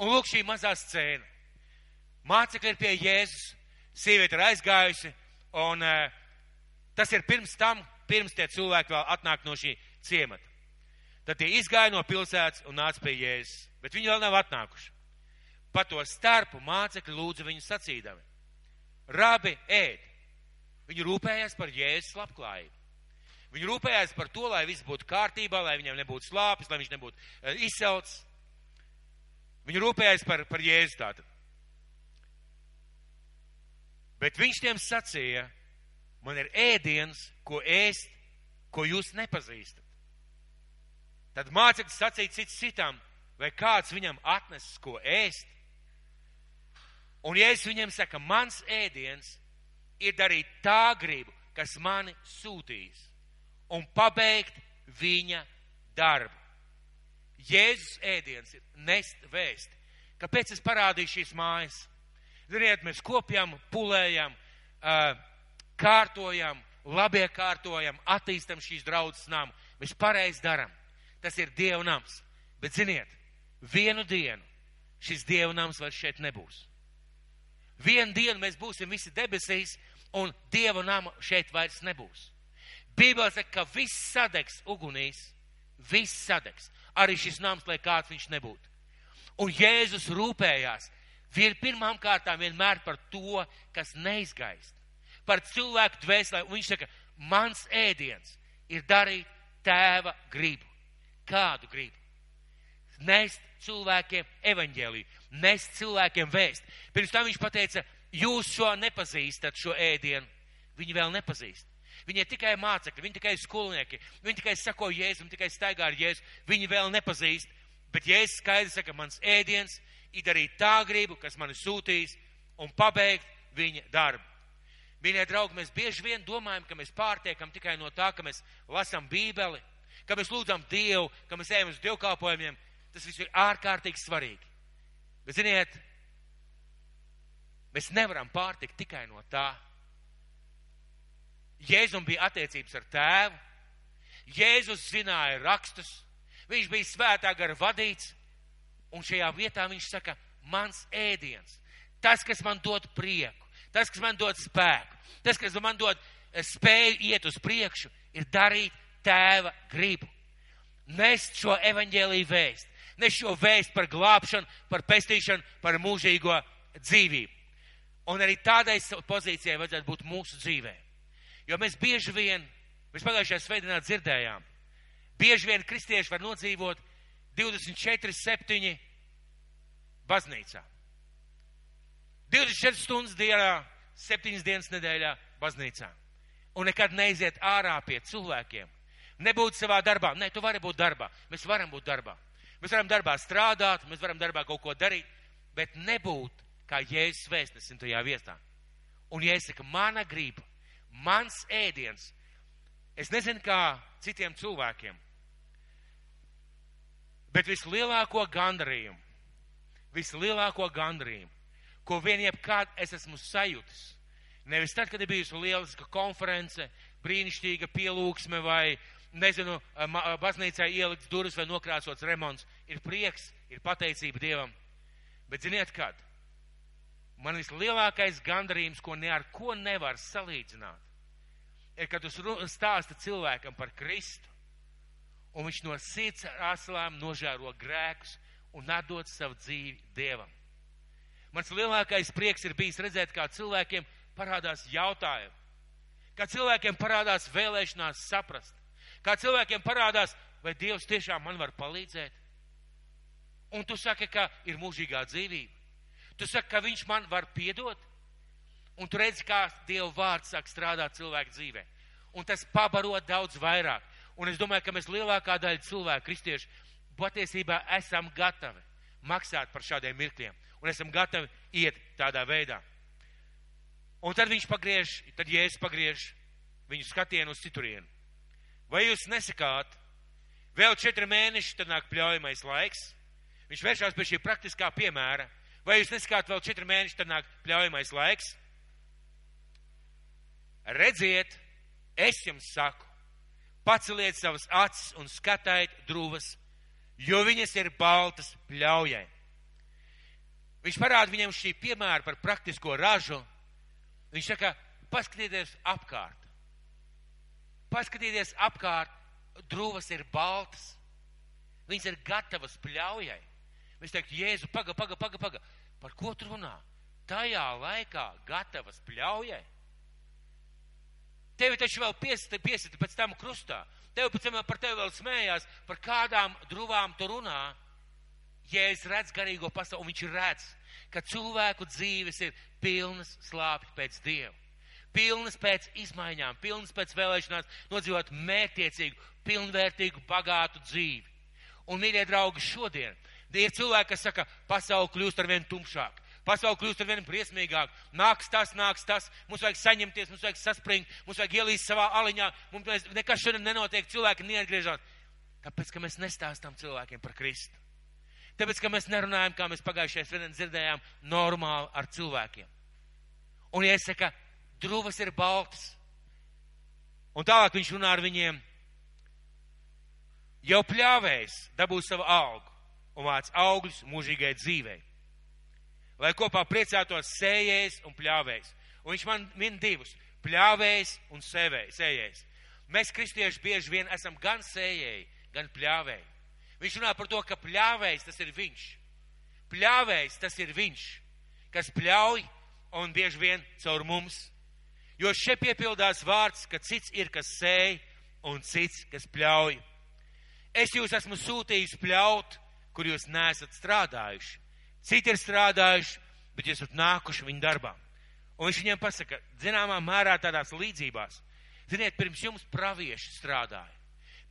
Un lūk šī mazā scēna. Mācekļi ir pie Jēzus, sieviete ir aizgājusi, un uh, tas ir pirms tam, pirms tie cilvēki vēl atnāk no šī ciemata. Tad tie izgāja no pilsētas un nāca pie Jēzus, bet viņi vēl nav atnākuši. Pa to starpu mācekļi lūdza viņu sacīdami. Rabi, ēd! Viņi rūpējās par Jēzus labklājību. Viņi rūpējās par to, lai viss būtu kārtībā, lai viņam nebūtu slāpes, lai viņš nebūtu uh, izcelts. Viņi rūpējās par, par Jēzu tātad. Bet viņš tiem sacīja, man ir ēdiens, ko ēst, ko jūs nepazīstat. Tad mācekļi sacīja cits citam, vai kāds viņam atnesis, ko ēst. Un Jēzus viņiem saka, mans ēdiens ir darīt tā gribu, kas mani sūtīs un pabeigt viņa darbu. Jēzus ēdiens ir nest vēsti, Kāpēc es parādīju šīs mājas? Ziniet, mēs kopjam, pulējam, labie kārtojam, attīstam šīs draudzes namu. Mēs pareizi daram. Tas ir Dieva nams. Bet ziniet, vienu dienu šis Dieva nams vairs šeit nebūs. Vienu dienu mēs būsim visi debesīs, un Dieva nama šeit vairs nebūs. Bībelē saka, ka viss sadegs ugunīs, viss sadegs. Arī šis nams, lai kāds viņš nebūtu. Un Jēzus rūpējās vien pirmām kārtām vienmēr par to, kas neizgaist. Par cilvēku dvēselē. Un viņš saka, mans ēdiens ir darīt tēva gribu. Kādu gribu? Nest cilvēkiem evaņģēliju, nest cilvēkiem vēst. Pirms tam viņš pateica, jūs šo nepazīstat, šo ēdienu. Viņi vēl nepazīst. Viņi ir tikai mācekļi, viņi tikai skolnieki, viņi tikai sako Jēzum, tikai staigā ar Jēzu. Viņi vēl nepazīst, bet Jēzus skaidri saka, mans ēdiens ir darīt tā gribu, kas mani sūtīs, un pabeigt viņa darbu. Mīļie draugi, mēs bieži vien domājam, ka mēs pārtiekam tikai no tā, ka mēs lasām Bībeli, ka mēs lūdzam Dievu, ka mēs ejam uz dievkalpojumiem. Tas viss ir ārkārtīgi svarīgi. Bet, ziniet, mēs nevaram pārtikt tikai no tā. Jēzum bija attiecības ar tēvu, Jēzus zināja rakstus, viņš bija svētā gara vadīts, un šajā vietā viņš saka, mans ēdiens, tas, kas man dod prieku, tas, kas man dod spēku, tas, kas man dod eh, spēju iet uz priekšu, ir darīt tēva gribu. Nest šo evaņģēlīju vēst, nest šo vēst par glābšanu, par pestīšanu, par mūžīgo dzīvību. Un arī tādai pozīcijai vajadzētu būt mūsu dzīvē. Jo mēs bieži vien, mēs pagājušajā svētdienā dzirdējām, bieži vien kristieši var nodzīvot 24, 7 baznīcā. 24 stundas dienā, 7 dienas nedēļā baznīcā. Un nekad neiziet ārā pie cilvēkiem. Nebūt savā darbā. Nē, tu vari būt darbā. Mēs varam būt darbā. Mēs varam darbā strādāt, mēs varam darbā kaut ko darīt, bet nebūt kā Jēzus vēstnesim tajā vietā. Un ja es saku, mana grība, mans ēdiens, es nezinu kā citiem cilvēkiem, Bet vislielāko gandarījumu, vislielāko gandarījumu, ko vien jebkad es esmu sajūtis, nevis tad, kad ir bijusi lieliska konference, brīnišķīga pielūgsme vai, nezinu, baznīcā ielikts durvis vai nokrāsots remonts, ir prieks, ir pateicība Dievam. Bet ziniet, kad? Man vislielākais gandarījums, ko ne ar ko nevar salīdzināt, ir, kad tu stāsti cilvēkam par Kristu, un viņš no sirds aslām nožēro grēkus un atdod savu dzīvi Dievam. Mans lielākais prieks ir bijis redzēt, kā cilvēkiem parādās jautājumi, kā cilvēkiem parādās vēlēšanās saprast, kā cilvēkiem parādās, vai Dievs tiešām man var palīdzēt. Un tu saki, ka ir mūžīgā dzīvība. Tu saki, ka viņš man var piedot. Un tu redzi, kā Dieva vārds sāk strādāt cilvēku dzīvē. Un tas pabaro daudz vairāk. Un es domāju, ka mēs lielākā daļa cilvēku, kristieši, patiesībā esam gatavi maksāt par šādiem mirkļiem. Un esam gatavi iet tādā veidā. Un tad viņš pagriež, tad Jēzus pagriež viņu skatienu uz citurienu. Vai jūs nesakāt, vēl četri mēneši, tad nāk pļaujamais laiks? Viņš vēršās pie šī praktiskā piemēra. Vai jūs nesakāt, vēl četri mēneši, tad nāk pļaujamais laiks? Redziet, es jums saku, paceliet savas acis un skatiet drūvas, jo viņas ir baltas pļaujai. Viņš parāda viņam šī piemēra par praktisko ražu. Viņš saka, paskatieties apkārt. Paskatieties apkārt, drūvas ir baltas. Viņas ir gatavas pļaujai. Viņš teikt, Jēzu, paga, paga, paga, paga. Par ko tu runā? Tajā laikā gatavas pļaujai. Tevi taču vēl piesita, piesita pēc tam krustā. Tev pēc tam par tevi vēl smējās, par kādām druvām tu runā. Ja es redzu garīgo pasauli, un viņš redz, ka cilvēku dzīves ir pilnas slāpju pēc Dieva, pilnas pēc izmaiņām, pilnas pēc vēlēšanās nodzīvot mērķiecīgu, pilnvērtīgu, bagātu dzīvi. Un, mīļie draugi, šodien ir cilvēki, kas saka, pasauli kļūst ar vien tumšāk. Pasaule kļūst ar vien briesmīgāk. Nāks tas, nāks tas. Mums vajag saņemties, mums vajag saspringt, mums vajag ielīst savā aliņā. Mums nekas šodien nenotiek, cilvēki neatgriežas. Tāpēc, ka mēs nestāstām cilvēkiem par Kristu. Tāpēc, ka mēs nerunājam, kā mēs pagājušajā svētdienā dzirdējām, normāli ar cilvēkiem. Un iesaka, drūvas ir baltas. Un tālāk viņš runā ar viņiem. Jau pļāvējs dabūs savu augu un vāc augļus mūžīgai dzīvei. Lai kopā priecātos sējējs un pļāvējs. Un viņš man min divus - pļāvējs un sējējs. Mēs, kristieši, bieži vien esam gan sējēji, gan pļāvēji. Viņš runā par to, ka pļāvējs tas ir viņš. Pļāvējs tas ir viņš, kas pļauj un bieži vien caur mums. Jo šeit piepildās vārds, ka cits ir, kas sēj un cits, kas pļauj. Es jūs esmu sūtījis pļaut, kur jūs nesat strādājuši. Citi ir strādājuši, bet jūs esat nākuši viņu darbā. Un viņš viņiem pasaka, zināmā mērā tādās līdzībās. Ziniet, pirms jums pravieši strādāja,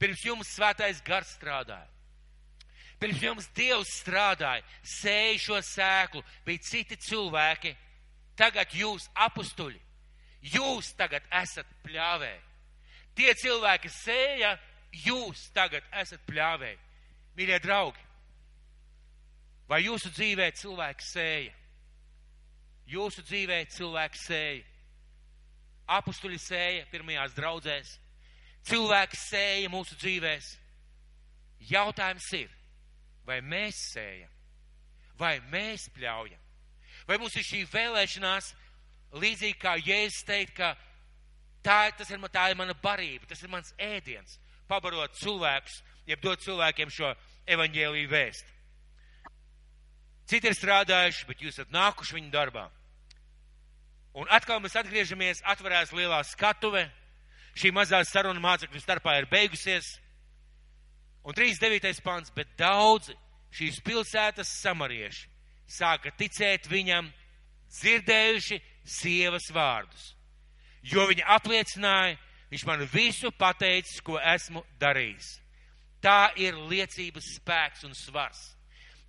pirms jums svētais gars strādāja, pirms jums Dievs strādāja, sēja šo sēklu, bija citi cilvēki. Tagad jūs apustuļi, jūs tagad esat pļāvēji. Tie cilvēki sēja, jūs tagad esat pļāvēji. Mīļie draugi, vai jūsu dzīvē cilvēks sēja? Jūsu dzīvē cilvēks sēja. Apustuļi sēja pirmajās draudzēs. Cilvēks sēja mūsu dzīvēs. Jautājums ir, vai mēs sējam, vai mēs pļaujam, vai mums ir šī vēlēšanās, līdzīgi kā Jēzus teikt, ka tā, ir, tā ir mana barība, tas ir mans ēdiens, pabarot cilvēkus, jeb dot cilvēkiem šo evaņģēlīju vēstu. Citi ir strādājuši, bet jūs esat nākuši viņu darbā. Un atkal mēs atgriežamies, atverās lielā skatuve. Šī mazā saruna mācekļu starpā ir beigusies. Un 39. pants, bet daudzi šīs pilsētas samarieši sāka ticēt viņam, dzirdējuši sievas vārdus. Jo viņa apliecināja, viņš man visu pateicis, ko esmu darījis. Tā ir liecības spēks un svars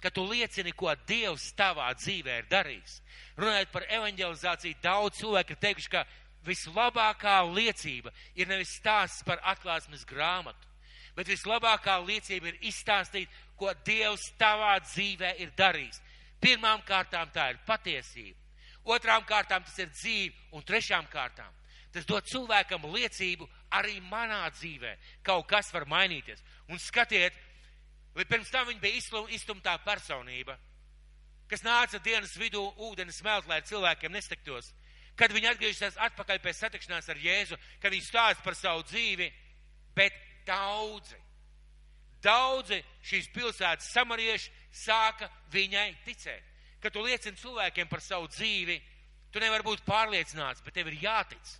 ka tu liecini, ko Dievs tavā dzīvē ir darījis. Runājot par evanģelizāciju, daudz cilvēku ir teikuši, ka vislabākā liecība ir nevis stāsts par atklāsmes grāmatu, bet vislabākā liecība ir izstāstīt, ko Dievs tavā dzīvē ir darījis. Pirmām kārtām tā ir patiesība, otrām kārtām tas ir dzīve, un trešām kārtām tas dod cilvēkam liecību arī manā dzīvē. Kaut kas var mainīties. Un skatiet, Vai pirms tam viņa bija izstumtā personība, kas nāca dienas vidū ūdeni smelt, lai cilvēkiem nestiktos. Kad viņi atgriežas atpakaļ pēc satikšanās ar Jēzu, kad viņi stāsta par savu dzīvi, bet daudzi, daudzi šīs pilsētas samarieši sāka viņai ticēt. Kad tu liecini cilvēkiem par savu dzīvi, tu nevari būt pārliecināts, bet tev ir jātic.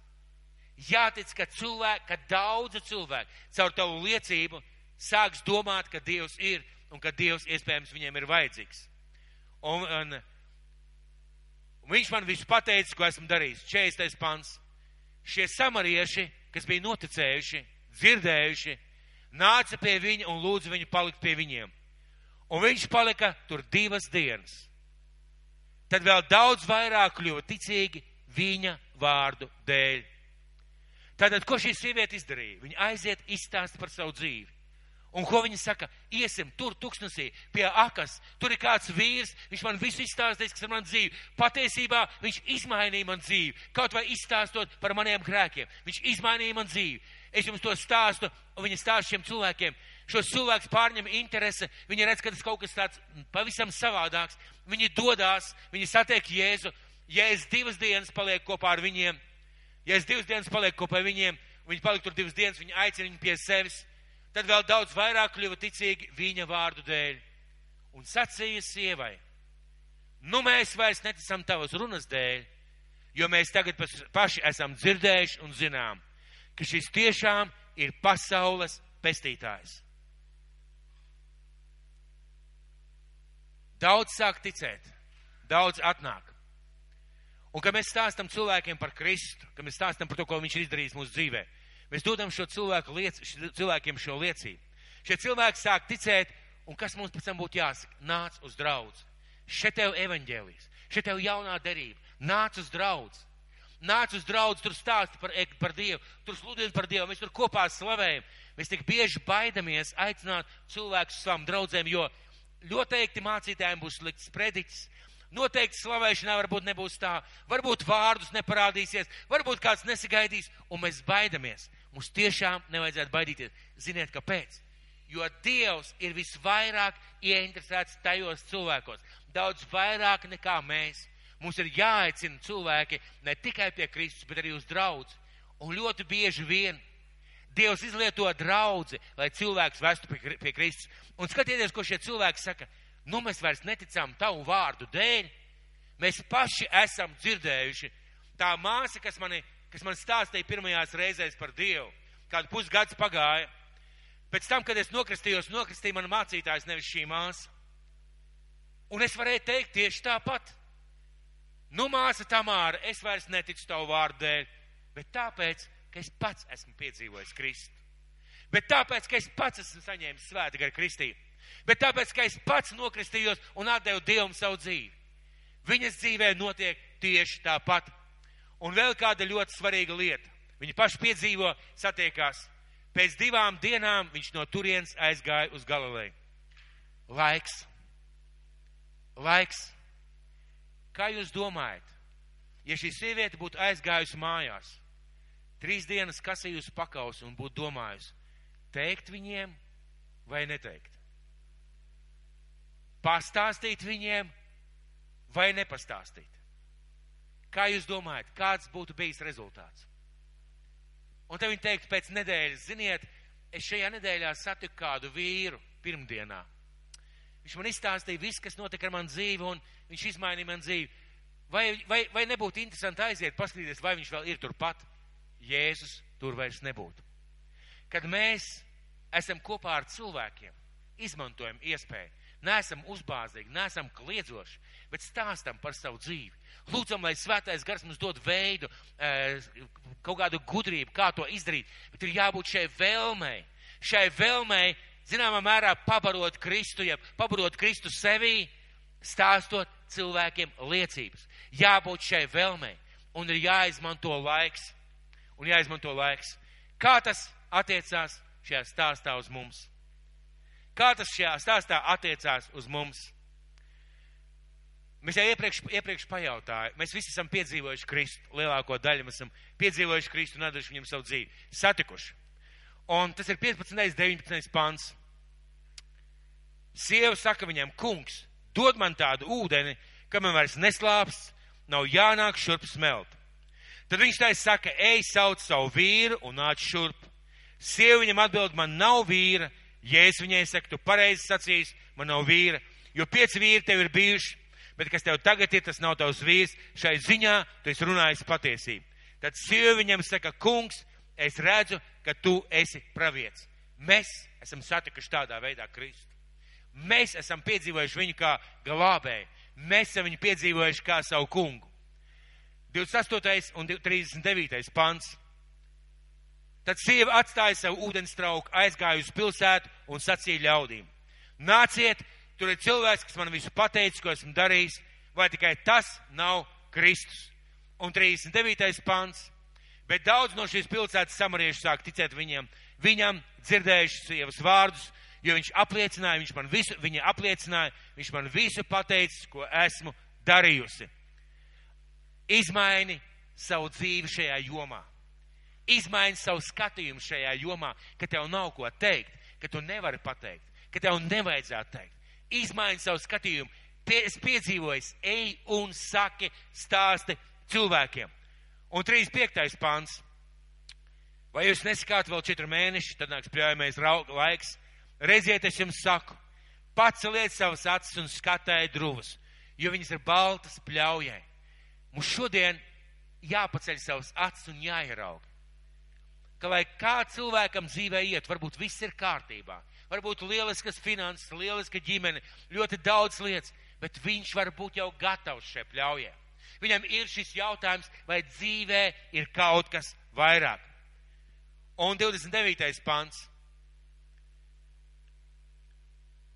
Jātic, ka cilvēki, ka daudzi cilvēki caur tavu liecību sāks domāt, ka Dievs ir un ka Dievs iespējams viņiem ir vajadzīgs. Un, un, un viņš man visu pateica, ko esmu darījis. 40. pants. Šie samarieši, kas bija noticējuši, dzirdējuši, nāca pie viņa un lūdza viņu palikt pie viņiem. Un viņš palika tur divas dienas. Tad vēl daudz vairāk kļuva ticīgi viņa vārdu dēļ. Tātad, ko šī sieviete izdarīja? Viņa aiziet izstāst par savu dzīvi. Un ko viņi saka? Iesim tur, tuksnesī, pie akas. Tur ir kāds vīrs, viņš man visu izstāstīs, kas ir man dzīve. Patiesībā viņš izmainīja man dzīvi. Kaut vai izstāstot par maniem grēkiem. Viņš izmainīja man dzīvi. Es jums to stāstu, un viņi stāsta šiem cilvēkiem. Šos cilvēkus pārņem interese, viņi redz, ka tas kaut kas tāds pavisam savādāks. Viņi dodās, viņi satiek Jēzu. Es divas dienas palieku kopā ar viņiem, es divas dienas palieku kopā ar viņiem, viņi palika tur divas dienas, viņi aicina viņu pie sevis tad vēl daudz vairāk kļuva ticīgi viņa vārdu dēļ. Un sacīja sievai, nu mēs vairs neticam tavas runas dēļ, jo mēs tagad paši esam dzirdējuši un zinām, ka šis tiešām ir pasaules pestītājs. Daudz sāk ticēt, daudz atnāk. Un, kad mēs stāstam cilvēkiem par Kristu, kad mēs stāstam par to, ko viņš ir izdarījis mūsu dzīvēm, Mēs dodam šo cilvēku liec, cilvēkiem šo liecību. Šie cilvēki sāk ticēt, un kas mums pēc tam būtu jāsaka? Nāc uz draudz. Šeit tev evaņģēlijas, šeit tev jaunā derība. Nāc uz draudz. Nāc uz draudz, tur stāst par, par Dievu, tur sludina par Dievu, mēs tur kopā slavējam. Mēs tik bieži baidamies aicināt cilvēkus uz savām draudzēm, jo Ļoti mācītājiem būs slikts prediķis, Noteikti slavēšanā varbūt nebūs tā, varbūt vārdus neparādīsies, varbūt kāds nesagaidīs, un mēs baidamies. Mums tiešām nevajadzētu baidīties. Ziniet, kāpēc? Jo Dievs ir visvairāk ieinteresēts tajos cilvēkos, daudz vairāk nekā mēs. Mums ir jāaicina cilvēki ne tikai pie Kristus, bet arī uz draudz. Un ļoti bieži vien Dievs izlieto draudzi, lai cilvēks vestu pie, pie Kristus. Un skatieties, ko šie cilvēki saka nu mēs vairs neticām tavu vārdu dēļ. Mēs paši esam dzirdējuši. Tā māsa, kas, mani, kas man stāstīja pirmajās reizēs par Dievu, kādu pusgads pagāja. Pēc tam, kad es nokristījos, nokristīja mana mācītājs, nevis šī māsa. Un es varēju teikt tieši tāpat. Nu, māsa Tamāra, es vairs neticu tavu vārdu dēļ, bet tāpēc, ka es pats esmu piedzīvojis Kristu. Bet tāpēc, ka es pats esmu saņēmis svēta gara kristību bet tāpēc, ka es pats nokristījos un atdevu Dievam savu dzīvi. Viņas dzīvē notiek tieši tāpat. Un vēl kāda ļoti svarīga lieta. Viņi paši piedzīvo, satiekās. Pēc divām dienām viņš no turienes aizgāja uz Galileju. Laiks. Laiks. Kā jūs domājat, ja šī sieviete būtu aizgājusi mājās, trīs dienas kasījusi pakaus un būtu domājusi, teikt viņiem vai neteikt? pastāstīt viņiem vai nepastāstīt? Kā jūs domājat, kāds būtu bijis rezultāts? Un te viņi teikt pēc nedēļas, ziniet, es šajā nedēļā satiku kādu vīru pirmdienā. Viņš man izstāstīja visu, kas notika ar manu dzīvi, un viņš izmainīja man dzīvi. Vai, vai, vai nebūtu interesanti aiziet, paskatīties, vai viņš vēl ir turpat? Jēzus tur vairs nebūtu. Kad mēs esam kopā ar cilvēkiem, izmantojam iespēju neesam uzbāzīgi, neesam kliedzoši, bet stāstam par savu dzīvi. Lūdzam, lai svētais gars mums dod veidu, eh, kaut kādu gudrību, kā to izdarīt, bet ir jābūt šai vēlmei, šai vēlmei, zināmā mērā, pabarot Kristu, ja pabarot Kristu sevī, stāstot cilvēkiem liecības. Jābūt šai vēlmei, un ir jāizmanto laiks, un jāizmanto laiks. Kā tas attiecās šajā stāstā uz mums? Kā tas šajā stāstā attiecās uz mums? Mēs jau iepriekš, iepriekš pajautājām, mēs visi esam piedzīvojuši Kristu, lielāko daļu mēs esam piedzīvojuši Kristu un atdevuši viņam savu dzīvi, satikuši. Un tas ir 15. un 19. pants. Sieva saka viņam, kungs, dod man tādu ūdeni, ka man vairs neslāps, nav jānāk šurp smelt. Tad viņš tā saka, ej, sauc savu vīru un nāc šurp. Sieva viņam atbild, man nav vīra, Es viņai saku, tu pareizi sacīs, man nav vīra, jo pieci vīri tev ir bijuši, bet kas tev tagad ir, tas nav tavs vīrs, šai ziņā tu esi runājis patiesību. Tad sieva viņam saka, kungs, es redzu, ka tu esi pravietis. Mēs esam satikuši tādā veidā Kristu. Mēs esam piedzīvojuši viņu kā glābēju. Mēs esam viņu piedzīvojuši kā savu kungu. 28. un 39. pants. Tad sieva atstāja savu ūdens trauku, aizgāja uz pilsētu un sacīja ļaudīm: Nāciet, tur ir cilvēks, kas man visu pateicis, ko esmu darījis, vai tikai tas nav Kristus. Un 39. pants. Bet daudz no šīs pilsētas samariešu sāk ticēt viņam, viņam dzirdējuši sievas vārdus, jo viņš apliecināja, viņš man visu, viņa apliecināja, viņš man visu pateicis, ko esmu darījusi. Izmaini savu dzīvi šajā jomā izmaini savu skatījumu šajā jomā, ka tev nav ko teikt, ka tu nevari pateikt, ka tev nevajadzētu teikt. Izmaini savu skatījumu. Pie, es piedzīvoju, ej un saki, stāsti cilvēkiem. Un 35. pāns. Vai jūs nesakāt vēl četru mēneši, tad nāks pļaujamais laiks. Redziet, es jums saku, paceliet savas acis un skatējiet druvas, jo viņas ir baltas pļaujai. Mums šodien jāpaceļ savas acis un jāierauga ka lai kā cilvēkam dzīvē iet, varbūt viss ir kārtībā, varbūt lieliskas finanses, lieliska ģimene, ļoti daudz lietas, bet viņš var būt jau gatavs šai pļaujai. Viņam ir šis jautājums, vai dzīvē ir kaut kas vairāk. Un 29. pants.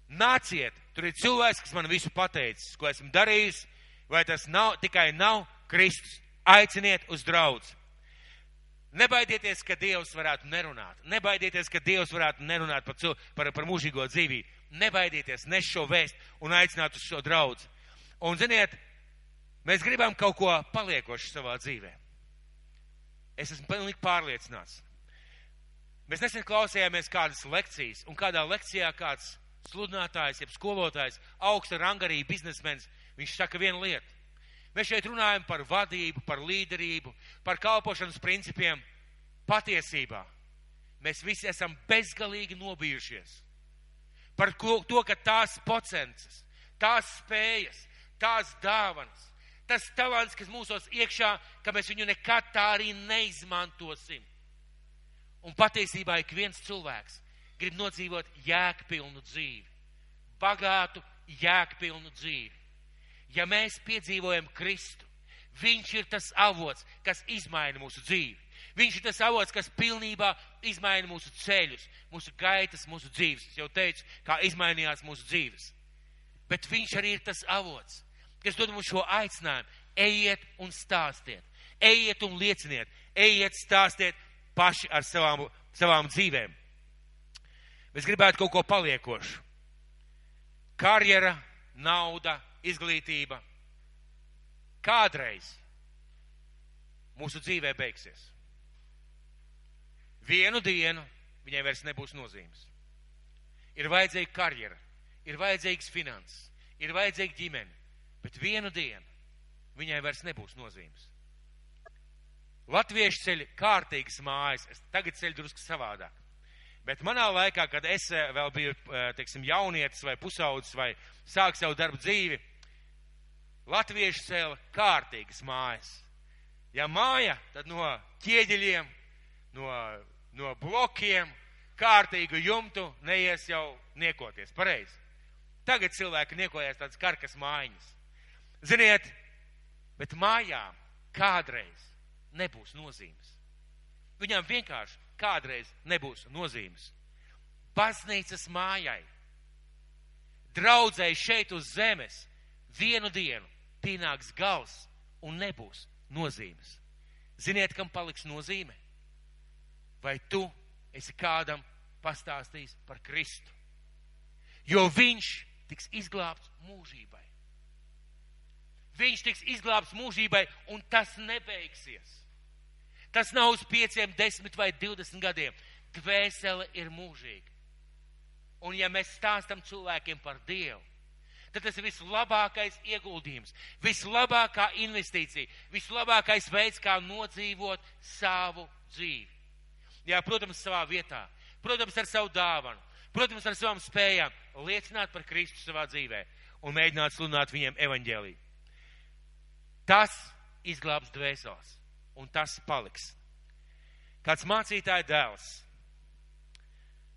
Nāciet, tur ir cilvēks, kas man visu pateicis, ko esmu darījis, vai tas nav, tikai nav Kristus. Aiciniet uz draudz. Nebaidieties, ka Dievs varētu nerunāt. Nebaidieties, ka Dievs varētu nerunāt par, par, par mūžīgo dzīvību. nebaidieties, nes šo vēstu un aicināt uz šo draudzi. Un, ziniet, mēs gribam kaut ko paliekošu savā dzīvē. Es esmu pilnīgi pārliecināts. Mēs nesen klausījāmies kādas lekcijas, un kādā lekcijā kāds sludinātājs, jeb skolotājs, augsta rangarī biznesmenis, viņš saka vienu lietu. Mēs šeit runājam par vadību, par līderību, par kalpošanas principiem. Patiesībā mēs visi esam bezgalīgi nobijušies par to, ka tās procences, tās spējas, tās dāvanas, tas talants, kas mūsos iekšā, ka mēs viņu nekad tā arī neizmantosim. Un patiesībā ik viens cilvēks grib nodzīvot jēgpilnu dzīvi, bagātu, jēgpilnu dzīvi. Ja mēs piedzīvojam Kristu, Viņš ir tas avots, kas izmaina mūsu dzīvi. Viņš ir tas avots, kas pilnībā izmaina mūsu ceļus, mūsu gaitas, mūsu dzīves. Es jau teicu, kā izmainījās mūsu dzīves. Bet viņš arī ir tas avots, kas dod mums šo aicinājumu. Ejiet un stāstiet, ejiet un lieciniet, ejiet, stāstiet paši ar savām, savām dzīvēm. Mēs gribētu kaut ko paliekošu. Karjera, nauda, izglītība. Kādreiz mūsu dzīvē beigsies. Vienu dienu viņai vairs nebūs nozīmes. Ir vajadzīga karjera, ir vajadzīgs finanses, ir vajadzīga ģimene, bet vienu dienu viņai vairs nebūs nozīmes. Latvieši ceļ kārtīgas mājas, es tagad ceļu drusku savādāk. Bet manā laikā, kad es eh, vēl biju, eh, teiksim, jaunietis vai pusaudzis vai sāku savu darbu dzīvi, latvieši cēla kārtīgas mājas. Ja māja, tad no ķieģeļiem, no no blokiem, kārtīgu jumtu neies jau niekoties. Pareizi. Tagad cilvēki niekojas tādas karkas mājiņas. Ziniet, bet mājām kādreiz nebūs nozīmes. Viņām vienkārši kādreiz nebūs nozīmes. Baznīcas mājai, draudzēji šeit uz zemes, vienu dienu pienāks gals un nebūs nozīmes. Ziniet, kam paliks nozīme? vai tu esi kādam pastāstījis par Kristu. Jo viņš tiks izglābts mūžībai. Viņš tiks izglābts mūžībai, un tas nebeigsies. Tas nav uz pieciem, desmit vai divdesmit gadiem. Dvēsele ir mūžīga. Un ja mēs stāstam cilvēkiem par Dievu, tad tas ir vislabākais ieguldījums, vislabākā investīcija, vislabākais veids, kā nodzīvot savu dzīvi. Jā, protams, savā vietā, protams, ar savu dāvanu, protams, ar savām spējām liecināt par Kristu savā dzīvē un mēģināt sludināt viņiem evaņģēlī. Tas izglābs dvēseles, un tas paliks. Kāds mācītāja dēls,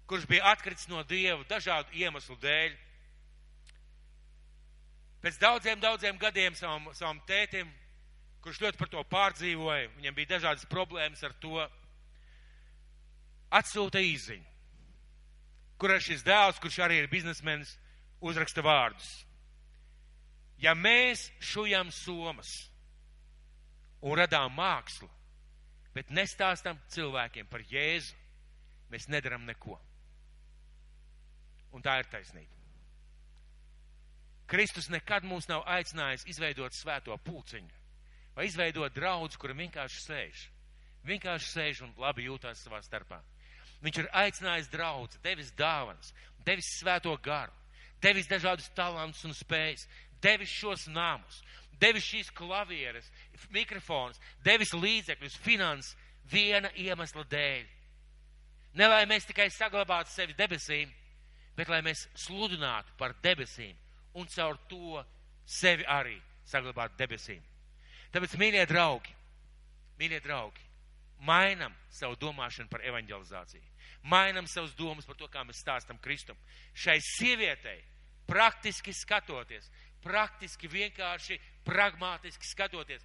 kurš bija atkritis no Dieva dažādu iemeslu dēļ, pēc daudziem, daudziem gadiem savam, savam tētim, kurš ļoti par to pārdzīvoja, viņam bija dažādas problēmas ar to, atsūta īziņu, kurā šis dēls, kurš arī ir biznesmenis, uzraksta vārdus. Ja mēs šujam somas un radām mākslu, bet nestāstam cilvēkiem par Jēzu, mēs nedaram neko. Un tā ir taisnība. Kristus nekad mums nav aicinājis izveidot svēto pūciņu vai izveidot draudz, kura vienkārši sēž. Vienkārši sēž un labi jūtās savā starpā. Viņš ir aicinājis draugus, devis dāvanas, devis svēto garu, devis dažādus talantus un spējas, devis šos namus, devis šīs klavieres, mikrofons, devis līdzekļus, finanses viena iemesla dēļ. Ne lai mēs tikai saglabātu sevi debesīm, bet lai mēs sludinātu par debesīm un caur to sevi arī saglabātu debesīm. Tāpēc, mīļie draugi, mīļie draugi, mainam savu domāšanu par evanģelizāciju. Mainam savus domas par to, kā mēs stāstam Kristum. Šai sievietei, praktiski skatoties, praktiski vienkārši pragmatiski skatoties,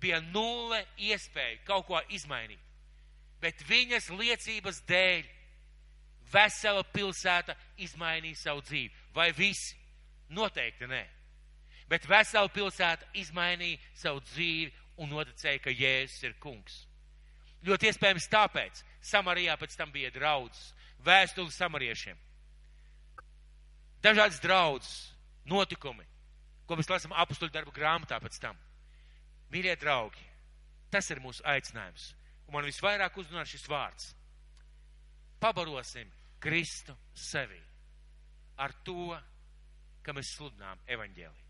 bija nulle iespēja kaut ko izmainīt. Bet viņas liecības dēļ vesela pilsēta izmainīja savu dzīvi. Vai visi? Noteikti nē. Bet vesela pilsēta izmainīja savu dzīvi un noticēja, ka Jēzus ir kungs. Ļoti iespējams tāpēc Samarijā pēc tam bija draudzes, vēstuli samariešiem. dažādas draudzes, notikumi, ko mēs lasām apstuļu darbu grāmatā pēc tam. Mīļie draugi, tas ir mūsu aicinājums. Un man visvairāk uzrunā šis vārds. Pabarosim Kristu sevi ar to, ka mēs sludinām evaņģēliju.